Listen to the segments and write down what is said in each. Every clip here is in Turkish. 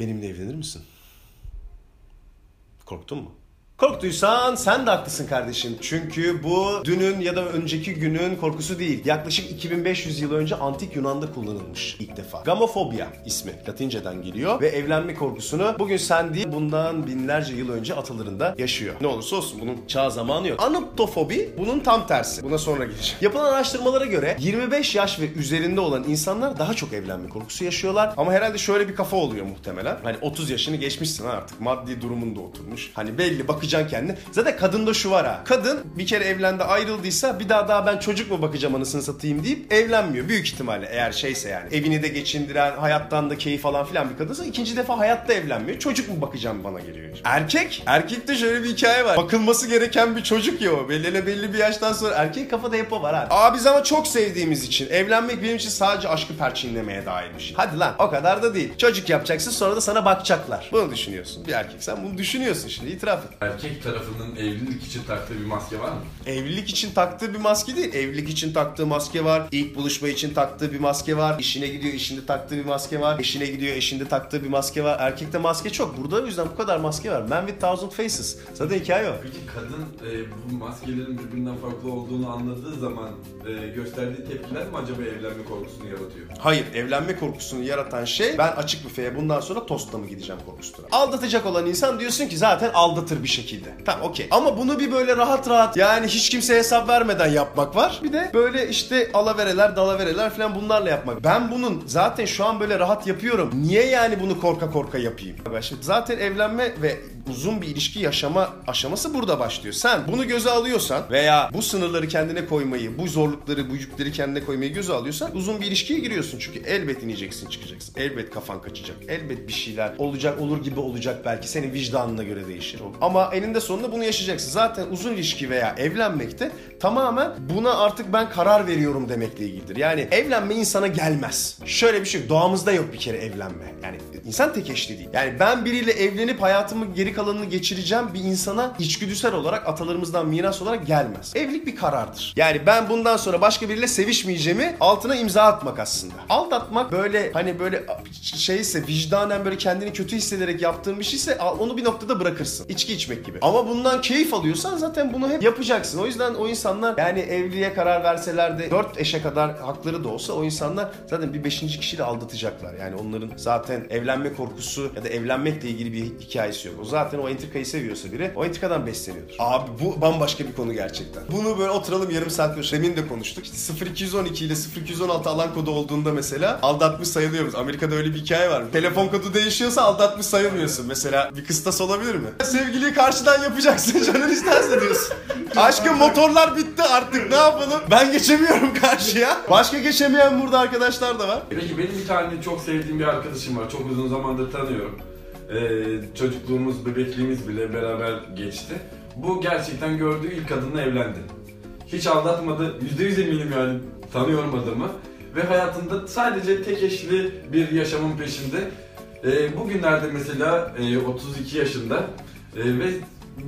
Benimle evlenir misin? Korktun mu? Korktuysan sen de haklısın kardeşim. Çünkü bu dünün ya da önceki günün korkusu değil. Yaklaşık 2500 yıl önce antik Yunan'da kullanılmış ilk defa. Gamofobia ismi Latinceden geliyor ve evlenme korkusunu bugün sen değil bundan binlerce yıl önce atalarında yaşıyor. Ne olursa olsun bunun çağ zamanı yok. Anoptofobi bunun tam tersi. Buna sonra geleceğim. Yapılan araştırmalara göre 25 yaş ve üzerinde olan insanlar daha çok evlenme korkusu yaşıyorlar. Ama herhalde şöyle bir kafa oluyor muhtemelen. Hani 30 yaşını geçmişsin artık. Maddi durumun da oturmuş. Hani belli bakacaksın kendine. Zaten kadında şu var ha. Kadın bir kere evlendi ayrıldıysa bir daha daha ben çocuk mu bakacağım anasını satayım deyip evlenmiyor. Büyük ihtimalle eğer şeyse yani. Evini de geçindiren, hayattan da keyif alan filan bir kadınsa ikinci defa hayatta evlenmiyor. Çocuk mu bakacağım bana geliyor. Erkek, erkekte şöyle bir hikaye var. Bakılması gereken bir çocuk ya o. Belli belli bir yaştan sonra erkek kafada o var abi. Aa biz ama çok sevdiğimiz için evlenmek benim için sadece aşkı perçinlemeye dair bir şey. Hadi lan o kadar da değil. Çocuk yapacaksın sonra da sana bakacaklar. Bunu düşünüyorsun. Bir erkek sen bunu düşünüyorsun şimdi itiraf et. Erkek tarafının evlilik için taktığı bir maske var mı? Evlilik için taktığı bir maske değil. Evlilik için taktığı maske var. İlk buluşma için taktığı bir maske var. İşine gidiyor işinde taktığı bir maske var. Eşine gidiyor eşinde taktığı bir maske var. Erkekte maske çok. Burada o yüzden bu kadar maske var. Man with thousand faces. Zaten hikaye o. Peki kadın e, bu maskelerin birbirinden farklı olduğunu anladığı zaman e, gösterdiği tepkiler mi acaba evlenme korkusunu yaratıyor? Hayır, evlenme korkusunu yaratan şey ben açık büfeye bundan sonra tostla mı gideceğim korkusudur. Aldatacak olan insan diyorsun ki zaten aldatır bir şekilde. Tamam okey. Ama bunu bir böyle rahat rahat yani hiç kimseye hesap vermeden yapmak var. Bir de böyle işte alavereler dalavereler falan bunlarla yapmak. Ben bunun zaten şu an böyle rahat yapıyorum. Niye yani bunu korka korka yapayım? Şimdi zaten evlenme ve uzun bir ilişki yaşama aşaması burada başlıyor. Sen bunu göze alıyorsan veya bu sınırları kendine koymayı, bu zorlukları, bu yükleri kendine koymayı göze alıyorsan uzun bir ilişkiye giriyorsun. Çünkü elbet ineceksin, çıkacaksın. Elbet kafan kaçacak. Elbet bir şeyler olacak, olur gibi olacak belki. Senin vicdanına göre değişir. Ama eninde sonunda bunu yaşayacaksın. Zaten uzun ilişki veya evlenmekte tamamen buna artık ben karar veriyorum demekle ilgilidir. Yani evlenme insana gelmez. Şöyle bir şey. Doğamızda yok bir kere evlenme. Yani insan tek eşli değil. Yani ben biriyle evlenip hayatımı geri kalanını geçireceğim bir insana içgüdüsel olarak atalarımızdan miras olarak gelmez. Evlilik bir karardır. Yani ben bundan sonra başka biriyle sevişmeyeceğimi altına imza atmak aslında. Aldatmak böyle hani böyle şeyse vicdanen böyle kendini kötü hissederek yaptığın bir şeyse onu bir noktada bırakırsın. İçki içmek gibi. Ama bundan keyif alıyorsan zaten bunu hep yapacaksın. O yüzden o insanlar yani evliliğe karar verseler de 4 eşe kadar hakları da olsa o insanlar zaten bir 5. kişiyle aldatacaklar. Yani onların zaten evlenme korkusu ya da evlenmekle ilgili bir hikayesi yok. O zaten o entrikayı seviyorsa biri o entrikadan besleniyordur. Abi bu bambaşka bir konu gerçekten. Bunu böyle oturalım yarım saat konuşalım. Demin de konuştuk. İşte 0212 ile 0216 alan kodu olduğunda mesela aldatmış sayılıyoruz. Amerika'da öyle bir hikaye var. Telefon kodu değişiyorsa aldatmış sayılmıyorsun. Mesela bir kıstas olabilir mi? Sevgiliyi karşıdan yapacaksın canın isterse diyorsun. Aşkım motorlar bitti artık ne yapalım? Ben geçemiyorum karşıya. Başka geçemeyen burada arkadaşlar da var. Peki benim bir tane çok sevdiğim bir arkadaşım var. Çok uzun zamandır tanıyorum. Ee, çocukluğumuz, bebekliğimiz bile beraber geçti. Bu gerçekten gördüğü ilk kadınla evlendi. Hiç aldatmadı. Yüzde yüz eminim yani tanıyorum adamı. Ve hayatında sadece tek eşli bir yaşamın peşinde. Ee, bugünlerde mesela e, 32 yaşında e, ve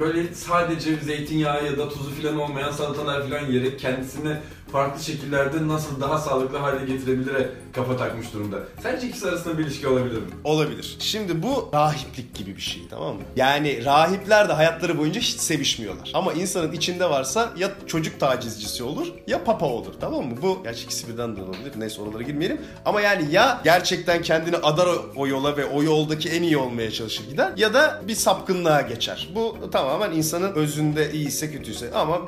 böyle sadece zeytinyağı ya da tuzu falan olmayan salatalar falan yiyerek kendisini farklı şekillerde nasıl daha sağlıklı hale getirebilire kafa takmış durumda. Sence ikisi arasında bir ilişki olabilir mi? Olabilir. Şimdi bu rahiplik gibi bir şey tamam mı? Yani rahipler de hayatları boyunca hiç sevişmiyorlar. Ama insanın içinde varsa ya çocuk tacizcisi olur ya papa olur tamam mı? Bu gerçi ikisi birden de olabilir. Neyse oralara girmeyelim. Ama yani ya gerçekten kendini adar o, yola ve o yoldaki en iyi olmaya çalışır gider ya da bir sapkınlığa geçer. Bu tamamen insanın özünde iyiyse kötüyse ama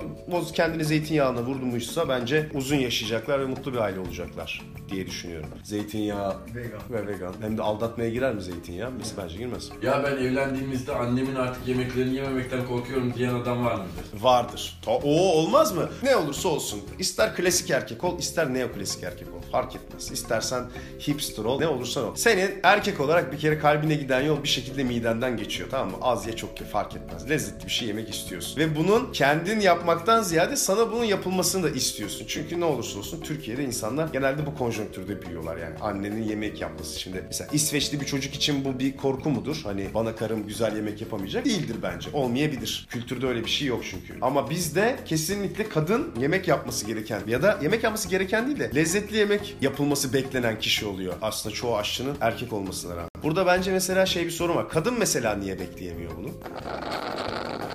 kendini zeytinyağına vurdumuşsa bence uzun yaşayacaklar ve mutlu bir aile olacaklar diye düşünüyorum. Zeytinyağı Vegan. ve vegan. Hem de aldatmaya girer mi zeytinyağı? Mesela bence girmez. Ya ben evlendiğimizde annemin artık yemeklerini yememekten korkuyorum diyen adam var mıdır? Vardır. Ta- O olmaz mı? Ne olursa olsun. İster klasik erkek ol, ister neoklasik erkek ol. Fark etmez. İstersen hipster ol, ne olursan ol. Senin erkek olarak bir kere kalbine giden yol bir şekilde midenden geçiyor tamam mı? Az ye çok ye fark etmez. Lezzetli bir şey yemek istiyorsun. Ve bunun kendin yapmaktan ziyade sana bunun yapılmasını da istiyorsun. Diyorsun. Çünkü ne olursa olsun Türkiye'de insanlar genelde bu konjonktürde büyüyorlar yani. Annenin yemek yapması. Şimdi mesela İsveçli bir çocuk için bu bir korku mudur? Hani bana karım güzel yemek yapamayacak. Değildir bence. Olmayabilir. Kültürde öyle bir şey yok çünkü. Ama bizde kesinlikle kadın yemek yapması gereken ya da yemek yapması gereken değil de lezzetli yemek yapılması beklenen kişi oluyor. Aslında çoğu aşçının erkek olmasına rağmen. Burada bence mesela şey bir sorun var. Kadın mesela niye bekleyemiyor bunu?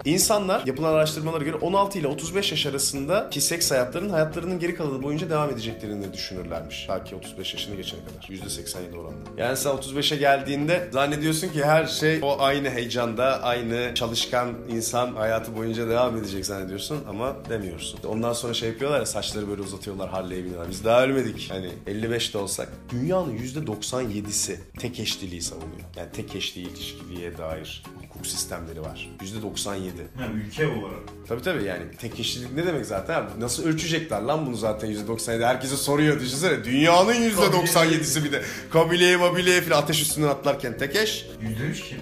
İnsanlar yapılan araştırmalara göre 16 ile 35 yaş arasında ki seks hayatlarının hayatlarının geri kalanı boyunca devam edeceklerini düşünürlermiş. Belki 35 yaşını geçene kadar. %87 oranında. Yani sen 35'e geldiğinde zannediyorsun ki her şey o aynı heyecanda, aynı çalışkan insan hayatı boyunca devam edecek zannediyorsun ama demiyorsun. Ondan sonra şey yapıyorlar ya saçları böyle uzatıyorlar Harley'e biniyorlar. Biz daha ölmedik. Hani 55'te olsak. Dünyanın %97'si tek eşliliği savunuyor. Yani tek eşli ilişkiliğe dair hukuk sistemleri var. %97. Yani ülke olarak. Tabii tabii yani tek eşlilik ne demek zaten abi? Nasıl ölçecekler lan bunu zaten %97? Herkese soruyor düşünsene. Dünyanın %97'si bir de. Kabileye mabileye falan ateş üstünden atlarken tek eş. %3 kim?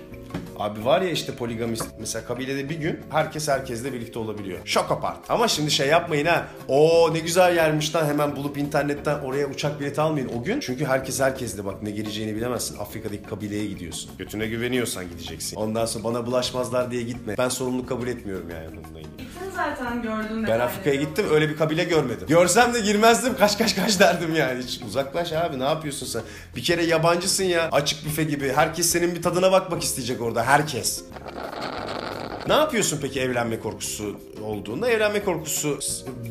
Abi var ya işte poligamist mesela kabilede bir gün herkes herkesle birlikte olabiliyor. Şok apart. Ama şimdi şey yapmayın ha. O ne güzel yermiş lan hemen bulup internetten oraya uçak bileti almayın o gün. Çünkü herkes herkesle bak ne geleceğini bilemezsin. Afrika'daki kabileye gidiyorsun. Götüne güveniyorsan gideceksin. Ondan sonra bana bulaşmazlar diye gitme. Ben sorumluluk kabul etmiyorum yani bununla ilgili. Gittin zaten gördün. Ben Afrika'ya gittim öyle bir kabile görmedim. Görsem de girmezdim kaç kaç kaç derdim yani. Hiç uzaklaş abi ne yapıyorsun sen? Bir kere yabancısın ya açık büfe gibi. Herkes senin bir tadına bakmak isteyecek orada herkes. Ne yapıyorsun peki evlenme korkusu olduğunda? Evlenme korkusu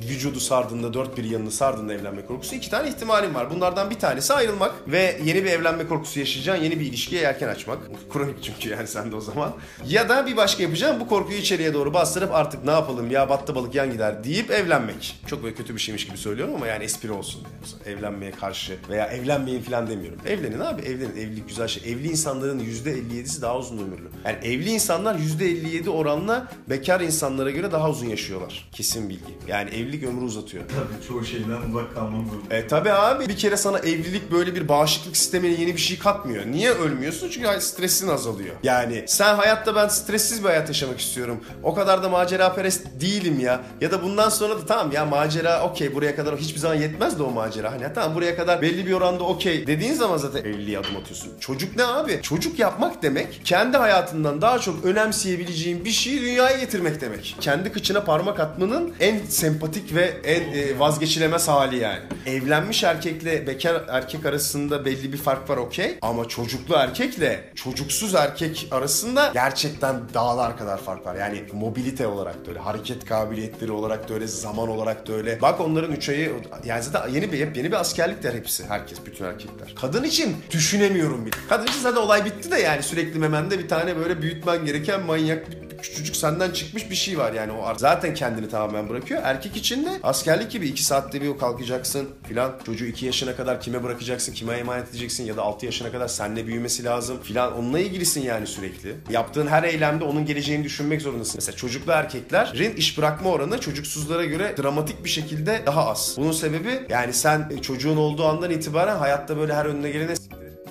vücudu sardığında, dört bir yanını sardığında evlenme korkusu iki tane ihtimalin var. Bunlardan bir tanesi ayrılmak ve yeni bir evlenme korkusu yaşayacağın yeni bir ilişkiye yelken açmak. Kronik çünkü yani sen de o zaman. Ya da bir başka yapacağın bu korkuyu içeriye doğru bastırıp artık ne yapalım ya battı balık yan gider deyip evlenmek. Çok böyle kötü bir şeymiş gibi söylüyorum ama yani espri olsun. Mesela evlenmeye karşı veya evlenmeyin falan demiyorum. Evlenin abi evlenin. Evlilik güzel şey. Evli insanların %57'si daha uzun ömürlü. Yani evli insanlar %57 oranla bekar insanlara göre daha uzun yaşıyorlar. Kesin bilgi. Yani evlilik ömrü uzatıyor. Tabii çoğu şeyden uzak kalmamız zorunda. E tabi abi bir kere sana evlilik böyle bir bağışıklık sistemine yeni bir şey katmıyor. Niye ölmüyorsun? Çünkü stresin azalıyor. Yani sen hayatta ben stressiz bir hayat yaşamak istiyorum. O kadar da macera perest değilim ya. Ya da bundan sonra da tamam ya macera okey buraya kadar hiçbir zaman yetmez de o macera. Hani tamam buraya kadar belli bir oranda okey dediğin zaman zaten evliliğe adım atıyorsun. Çocuk ne abi? Çocuk yapmak demek kendi hayatından daha çok önemseyebileceğin bir şeyi dünyaya getirmek demek. Kendi kıçına parmak atmanın en sempatik ve en e, vazgeçilemez hali yani. Evlenmiş erkekle bekar erkek arasında belli bir fark var okey. Ama çocuklu erkekle çocuksuz erkek arasında gerçekten dağlar kadar fark var. Yani mobilite olarak da öyle, hareket kabiliyetleri olarak da öyle, zaman olarak da öyle. Bak onların üç ayı, yani zaten yeni bir, yeni bir askerlikler hepsi. Herkes, bütün erkekler. Kadın için düşünemiyorum bile. Kadın için zaten olay bitti de yani sürekli memende bir tane böyle büyütmen gereken manyak bir küçücük senden çıkmış bir şey var yani o zaten kendini tamamen bırakıyor. Erkek için de askerlik gibi 2 saatte bir kalkacaksın filan. Çocuğu 2 yaşına kadar kime bırakacaksın, kime emanet edeceksin ya da 6 yaşına kadar seninle büyümesi lazım filan. Onunla ilgilisin yani sürekli. Yaptığın her eylemde onun geleceğini düşünmek zorundasın. Mesela çocuklu erkeklerin iş bırakma oranı çocuksuzlara göre dramatik bir şekilde daha az. Bunun sebebi yani sen çocuğun olduğu andan itibaren hayatta böyle her önüne gelene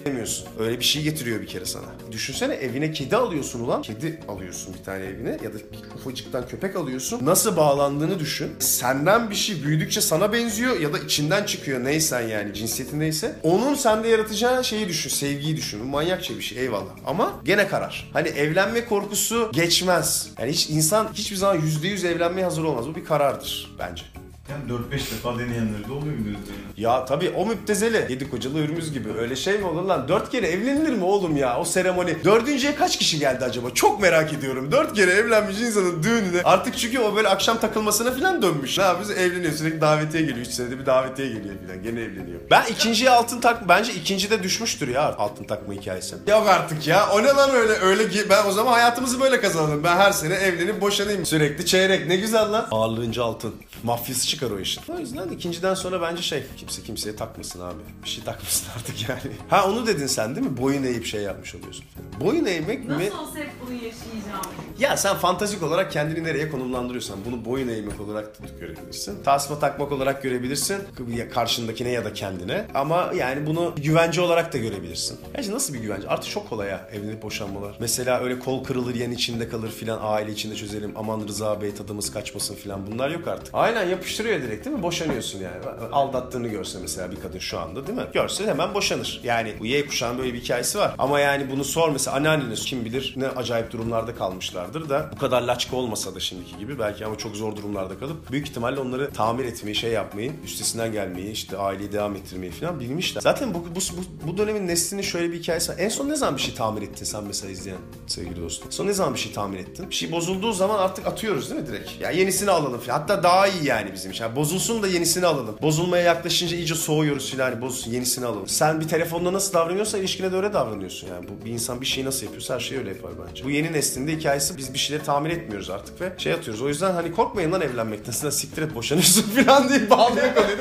demiyorsun. Öyle bir şey getiriyor bir kere sana. Düşünsene evine kedi alıyorsun ulan. Kedi alıyorsun bir tane evine ya da ufacıktan köpek alıyorsun. Nasıl bağlandığını düşün. Senden bir şey büyüdükçe sana benziyor ya da içinden çıkıyor neysen yani cinsiyetin neyse. Onun sende yaratacağı şeyi düşün, sevgiyi düşün. Bu manyakça bir şey eyvallah. Ama gene karar. Hani evlenme korkusu geçmez. Yani hiç insan hiçbir zaman %100 evlenmeye hazır olmaz. Bu bir karardır bence. Yani 4-5 defa deneyenleri de oluyor yani. Ya tabii o müptezeli. Yedi kocalı ürümüz gibi. Öyle şey mi olur lan? Dört kere evlenilir mi oğlum ya? O seremoni. Dördüncüye kaç kişi geldi acaba? Çok merak ediyorum. Dört kere evlenmiş insanın düğününe. Artık çünkü o böyle akşam takılmasına falan dönmüş. Ne yapıyoruz? Evleniyor. Sürekli davetiye geliyor. Üç senede bir davetiye geliyor falan. Gene evleniyor. Ben ikinciye altın tak... Bence ikincide düşmüştür ya altın takma hikayesi. Yok artık ya. O ne lan öyle? Öyle gi- ben o zaman hayatımızı böyle kazanalım. Ben her sene evlenip boşanayım. Sürekli çeyrek. Ne güzel lan. Ağırlığınca altın. Mafyası çıkar o işin. O yüzden ikinciden sonra bence şey kimse kimseye takmasın abi. Bir şey takmasın artık yani. Ha onu dedin sen değil mi? Boyun eğip şey yapmış oluyorsun. Boyun eğmek mi? Nasıl olsa hep bunu yaşayacağım. Ya sen fantastik olarak kendini nereye konumlandırıyorsan bunu boyun eğmek olarak da görebilirsin. Tasma takmak olarak görebilirsin. Ya Karşındakine ya da kendine. Ama yani bunu güvence olarak da görebilirsin. Gerçi nasıl bir güvence? Artık çok kolay ya evlenip boşanmalar. Mesela öyle kol kırılır yen içinde kalır filan aile içinde çözelim. Aman Rıza Bey tadımız kaçmasın filan. Bunlar yok artık. Aynen yapıştırıyor direkt değil mi? Boşanıyorsun yani. Aldattığını görse mesela bir kadın şu anda değil mi? Görse hemen boşanır. Yani bu Y kuşağının böyle bir hikayesi var. Ama yani bunu sor mesela anneanneniz kim bilir ne acayip durumlarda kalmışlardır da bu kadar laçka olmasa da şimdiki gibi belki ama çok zor durumlarda kalıp büyük ihtimalle onları tamir etmeyi, şey yapmayı, üstesinden gelmeyi, işte aileyi devam ettirmeyi falan bilmişler. Zaten bu, bu, bu, bu dönemin neslinin şöyle bir hikayesi var. En son ne zaman bir şey tamir ettin sen mesela izleyen sevgili dostum? Son ne zaman bir şey tamir ettin? Bir şey bozulduğu zaman artık atıyoruz değil mi direkt? Ya yenisini alalım falan. Hatta daha iyi yani bizim için. Yani bozulsun da yenisini alalım. Bozulmaya yaklaşınca iyice soğuyoruz filan. Hani bozulsun yenisini alalım. Sen bir telefonda nasıl davranıyorsan ilişkine de öyle davranıyorsun yani. Bu bir insan bir şeyi nasıl yapıyorsa her şeyi öyle yapar bence. Bu yeni neslinde hikayesi biz bir şeyleri tamir etmiyoruz artık ve şey atıyoruz. O yüzden hani korkmayın lan evlenmekten. Sen siktir et boşanırsın falan diye bağlıyor konuyu.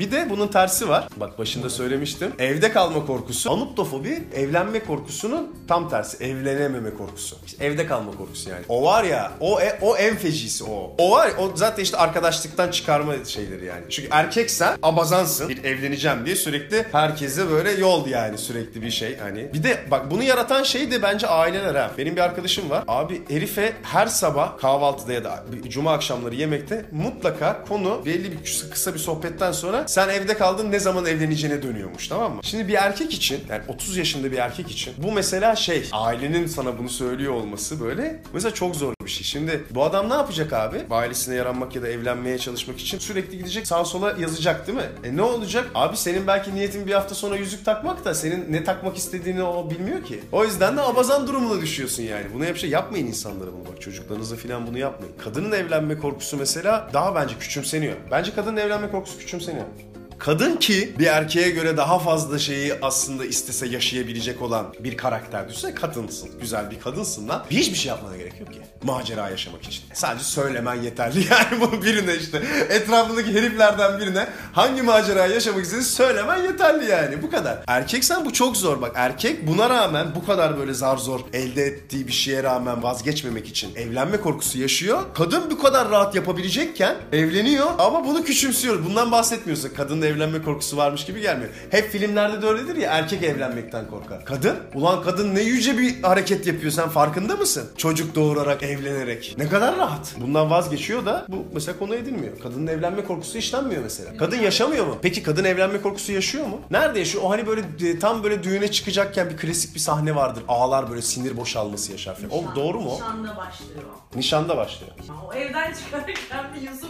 Bir de bunun tersi var. Bak başında söylemiştim. Evde kalma korkusu. Anuptofobi evlenme korkusunun tam tersi. Evlenememe korkusu. İşte evde kalma korkusu yani. O var ya o e- o en fecisi o. O var ya, o zaten işte arkadaşlıktan çıkarma şeyleri yani. Çünkü erkeksen abazansın. Bir evleneceğim diye sürekli herkese böyle yol yani sürekli bir şey hani. Bir de bak bunu yaratan şey de bence aileler ha. Benim bir arkadaşım var. Abi herife her sabah kahvaltıda ya da cuma akşamları yemekte mutlaka konu belli bir kısa bir sohbetten sonra sen evde kaldın ne zaman evleneceğine dönüyormuş tamam mı? Şimdi bir erkek için yani 30 yaşında bir erkek için bu mesela şey ailenin sana bunu söylüyor olması böyle mesela çok zor bir şey. Şimdi bu adam ne yapacak abi? Ailesine yaranmak ya da evlenmeye çalışmak için sürekli gidecek sağa sola yazacak değil mi? E ne olacak? Abi senin belki niyetin bir hafta sonra yüzük takmak da senin ne takmak istediğini o bilmiyor ki. O yüzden de abazan durumuna düşüyorsun yani. Bunu hep şey yapmayın insanlara bunu bak. Çocuklarınıza falan bunu yapmayın. Kadının evlenme korkusu mesela daha bence küçümseniyor. Bence kadının evlenme korkusu küçümseniyor. Kadın ki bir erkeğe göre daha fazla şeyi aslında istese yaşayabilecek olan bir karakter düşünsene kadınsın. Güzel bir kadınsın lan. Hiçbir şey yapmana gerek yok ki. Macera yaşamak için. Sadece söylemen yeterli yani bunu birine işte. Etrafındaki heriflerden birine hangi macerayı yaşamak istediğini söylemen yeterli yani. Bu kadar. Erkeksen bu çok zor bak. Erkek buna rağmen bu kadar böyle zar zor elde ettiği bir şeye rağmen vazgeçmemek için evlenme korkusu yaşıyor. Kadın bu kadar rahat yapabilecekken evleniyor ama bunu küçümsüyoruz. Bundan bahsetmiyorsun. Kadının evlenme korkusu varmış gibi gelmiyor. Hep filmlerde de öyledir ya erkek evlenmekten korkar. Kadın? Ulan kadın ne yüce bir hareket yapıyor sen farkında mısın? Çocuk doğurarak, evlenerek. Ne kadar rahat. Bundan vazgeçiyor da bu mesela konu edilmiyor. Kadının evlenme korkusu işlenmiyor mesela. Kadın yaşamıyor mu? Peki kadın evlenme korkusu yaşıyor mu? Nerede yaşıyor? O hani böyle tam böyle düğüne çıkacakken bir klasik bir sahne vardır. Ağlar böyle sinir boşalması yaşar falan. O doğru mu? o? Nişanda başlıyor. Nişanda başlıyor. O evden çıkarken bir Yusuf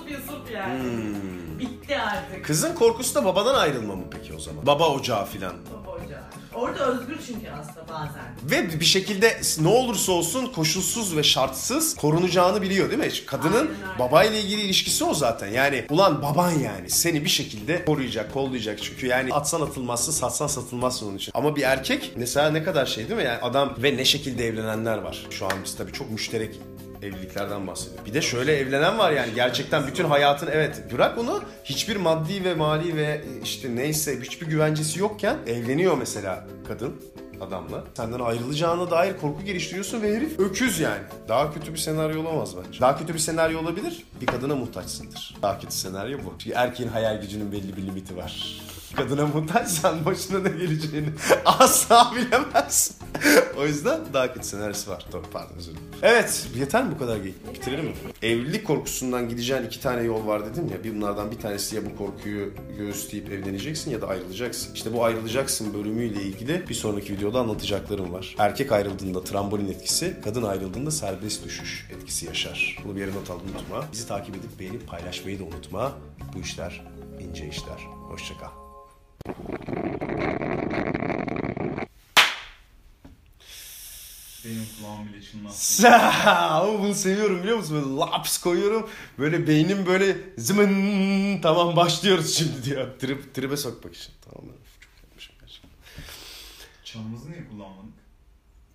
yani. Hmm. Bitti artık. Kızın korkusu da babadan ayrılma mı peki o zaman? Baba ocağı filan. Baba ocağı. Orada özgür çünkü aslında bazen. Ve bir şekilde ne olursa olsun koşulsuz ve şartsız korunacağını biliyor değil mi? Kadının Aynen öyle. babayla ilgili ilişkisi o zaten. Yani ulan baban yani seni bir şekilde koruyacak, kollayacak. Çünkü yani atsan atılmazsın, satsan satılmazsın onun için. Ama bir erkek mesela ne kadar şey değil mi? Yani adam ve ne şekilde evlenenler var. Şu an biz tabii çok müşterek evliliklerden bahsediyor. Bir de şöyle evlenen var yani gerçekten bütün hayatın evet bırak onu hiçbir maddi ve mali ve işte neyse hiçbir güvencesi yokken evleniyor mesela kadın adamla. Senden ayrılacağına dair korku geliştiriyorsun ve herif öküz yani. Daha kötü bir senaryo olamaz bence. Daha kötü bir senaryo olabilir. Bir kadına muhtaçsındır. Daha kötü senaryo bu. Çünkü erkeğin hayal gücünün belli bir limiti var. Kadına muhtaçsan başına ne geleceğini asla bilemezsin. o yüzden daha kötü senaryosu var. Doğru pardon özür dilerim. Evet yeter mi bu kadar geyik? Bitirelim mi? Evlilik korkusundan gideceğin iki tane yol var dedim ya. Bir bunlardan bir tanesi ya bu korkuyu göğüsleyip evleneceksin ya da ayrılacaksın. İşte bu ayrılacaksın bölümüyle ilgili bir sonraki videoda anlatacaklarım var. Erkek ayrıldığında trambolin etkisi, kadın ayrıldığında serbest düşüş etkisi yaşar. Bunu bir yere not al unutma. Bizi takip edip beğenip paylaşmayı da unutma. Bu işler ince işler. Hoşçakal. Benim kulağım bile çınlattı. Sa- Ama bunu seviyorum biliyor musun? Böyle laps koyuyorum. Böyle beynim böyle zımın tamam başlıyoruz şimdi diyor. Trip, tribe sokmak için. Tamam ben çok yapmışım gerçekten. Çanımızı niye kullanmadık?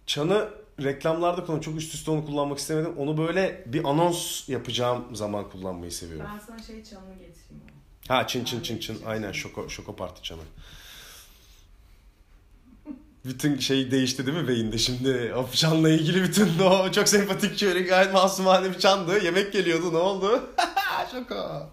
Çanı reklamlarda kullan çok üst üste onu kullanmak istemedim. Onu böyle bir anons yapacağım zaman kullanmayı seviyorum. Ben sana şey çalını getireyim. Ha çın çın çın çın aynen şoko, şoko parti çanı. Bütün şey değişti değil mi beyinde şimdi? O çanla ilgili bütün o çok sempatik şöyle gayet masumane bir çandı. Yemek geliyordu ne oldu? Şaka.